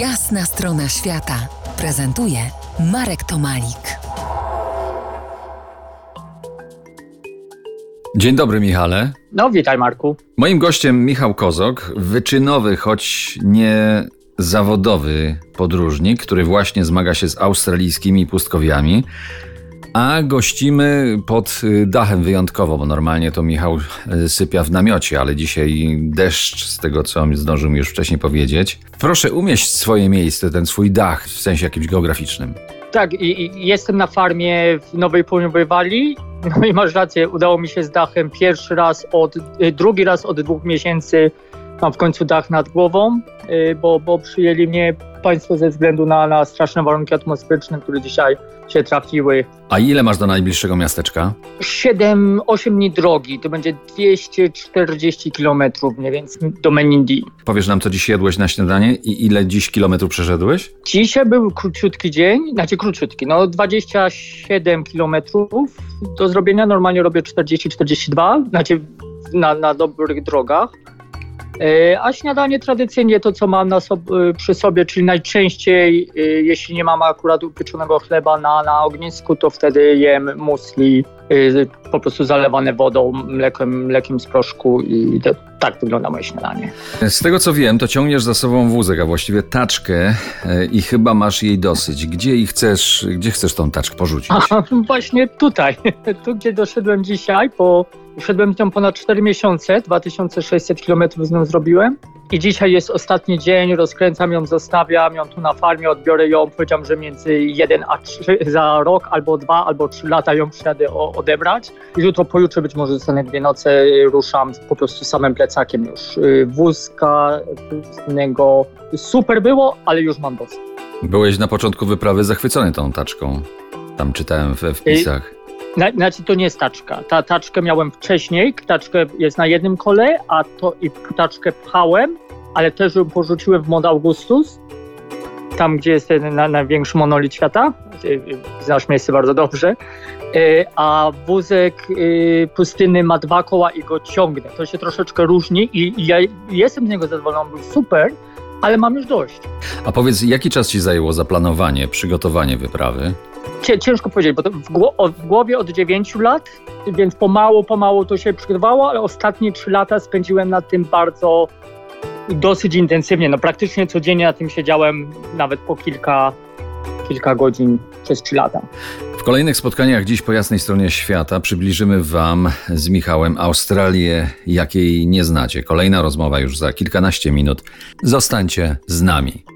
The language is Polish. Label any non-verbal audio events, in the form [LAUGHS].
Jasna strona świata prezentuje Marek Tomalik. Dzień dobry, Michale. No, witaj, Marku. Moim gościem Michał Kozok, wyczynowy, choć nie zawodowy podróżnik, który właśnie zmaga się z australijskimi pustkowiami. A gościmy pod y, dachem wyjątkowo, bo normalnie to Michał y, sypia w namiocie, ale dzisiaj deszcz, z tego co zdążył mi już wcześniej powiedzieć. Proszę umieść swoje miejsce, ten swój dach w sensie jakimś geograficznym. Tak, i, i jestem na farmie w Nowej Południowej Walii. No i masz rację, udało mi się z dachem pierwszy raz od, y, drugi raz od dwóch miesięcy mam w końcu dach nad głową, y, bo, bo przyjęli mnie państwo ze względu na, na straszne warunki atmosferyczne, które dzisiaj się trafiły. A ile masz do najbliższego miasteczka? 7-8 dni drogi, to będzie 240 kilometrów mniej więcej do Menindee. Powiesz nam, co dziś jadłeś na śniadanie i ile dziś kilometrów przeszedłeś? Dzisiaj był króciutki dzień, znaczy króciutki, no 27 kilometrów do zrobienia. Normalnie robię 40-42, znaczy na, na dobrych drogach. E, A śniadanie tradycyjnie to, co mam sob- przy sobie, czyli najczęściej, e, jeśli nie mam akurat upieczonego chleba na, na ognisku, to wtedy jem musli. e, po prostu zalewane wodą, mlekiem, mlekiem z proszku i to, tak wygląda moje śniadanie. Z tego co wiem, to ciągniesz za sobą wózek, a właściwie taczkę e, i chyba masz jej dosyć. Gdzie i chcesz, gdzie chcesz tą taczkę porzucić? [LAUGHS] A właśnie tutaj, [LAUGHS] tu gdzie doszedłem dzisiaj, bo szedłem z nią ponad 4 miesiące, 2600 km z nią zrobiłem i dzisiaj jest ostatni dzień, rozkręcam ją, zostawiam ją tu na farmie, odbiorę ją, powiedziałem, że między 1 a 3 za rok, albo 2, albo 3 lata ją przyjadę o, odebrać. I jutro, pojutrze być może zostanę dwie noce, ruszam po prostu samym plecakiem już. Wózka pustynnego super było, ale już mam dosyć. Byłeś na początku wyprawy zachwycony tą taczką. Tam czytałem we wpisach. Na- Znaczy to nie jest taczka. Ta taczkę miałem wcześniej, taczkę jest na jednym kole, a to i taczkę pchałem, ale też ją porzuciłem w Mont Augustus, tam gdzie jest ten na, największy monolit świata. Y, y, Znasz miejsce bardzo dobrze. Y, A wózek y, pustynny ma dwa koła i go ciągnę. To się troszeczkę różni i, i ja jestem z niego zadowolony, był super, ale mam już dość. A powiedz, jaki czas ci zajęło zaplanowanie, przygotowanie wyprawy? Cię, ciężko powiedzieć, bo w głowie od 9 lat, więc pomału, pomału to się przygotowało, ale ostatnie 3 lata spędziłem nad tym bardzo dosyć intensywnie. No praktycznie codziennie na tym siedziałem nawet po kilka, kilka godzin przez 3 lata. W kolejnych spotkaniach dziś po jasnej stronie świata przybliżymy Wam z Michałem Australię, jakiej nie znacie. Kolejna rozmowa już za kilkanaście minut. Zostańcie z nami.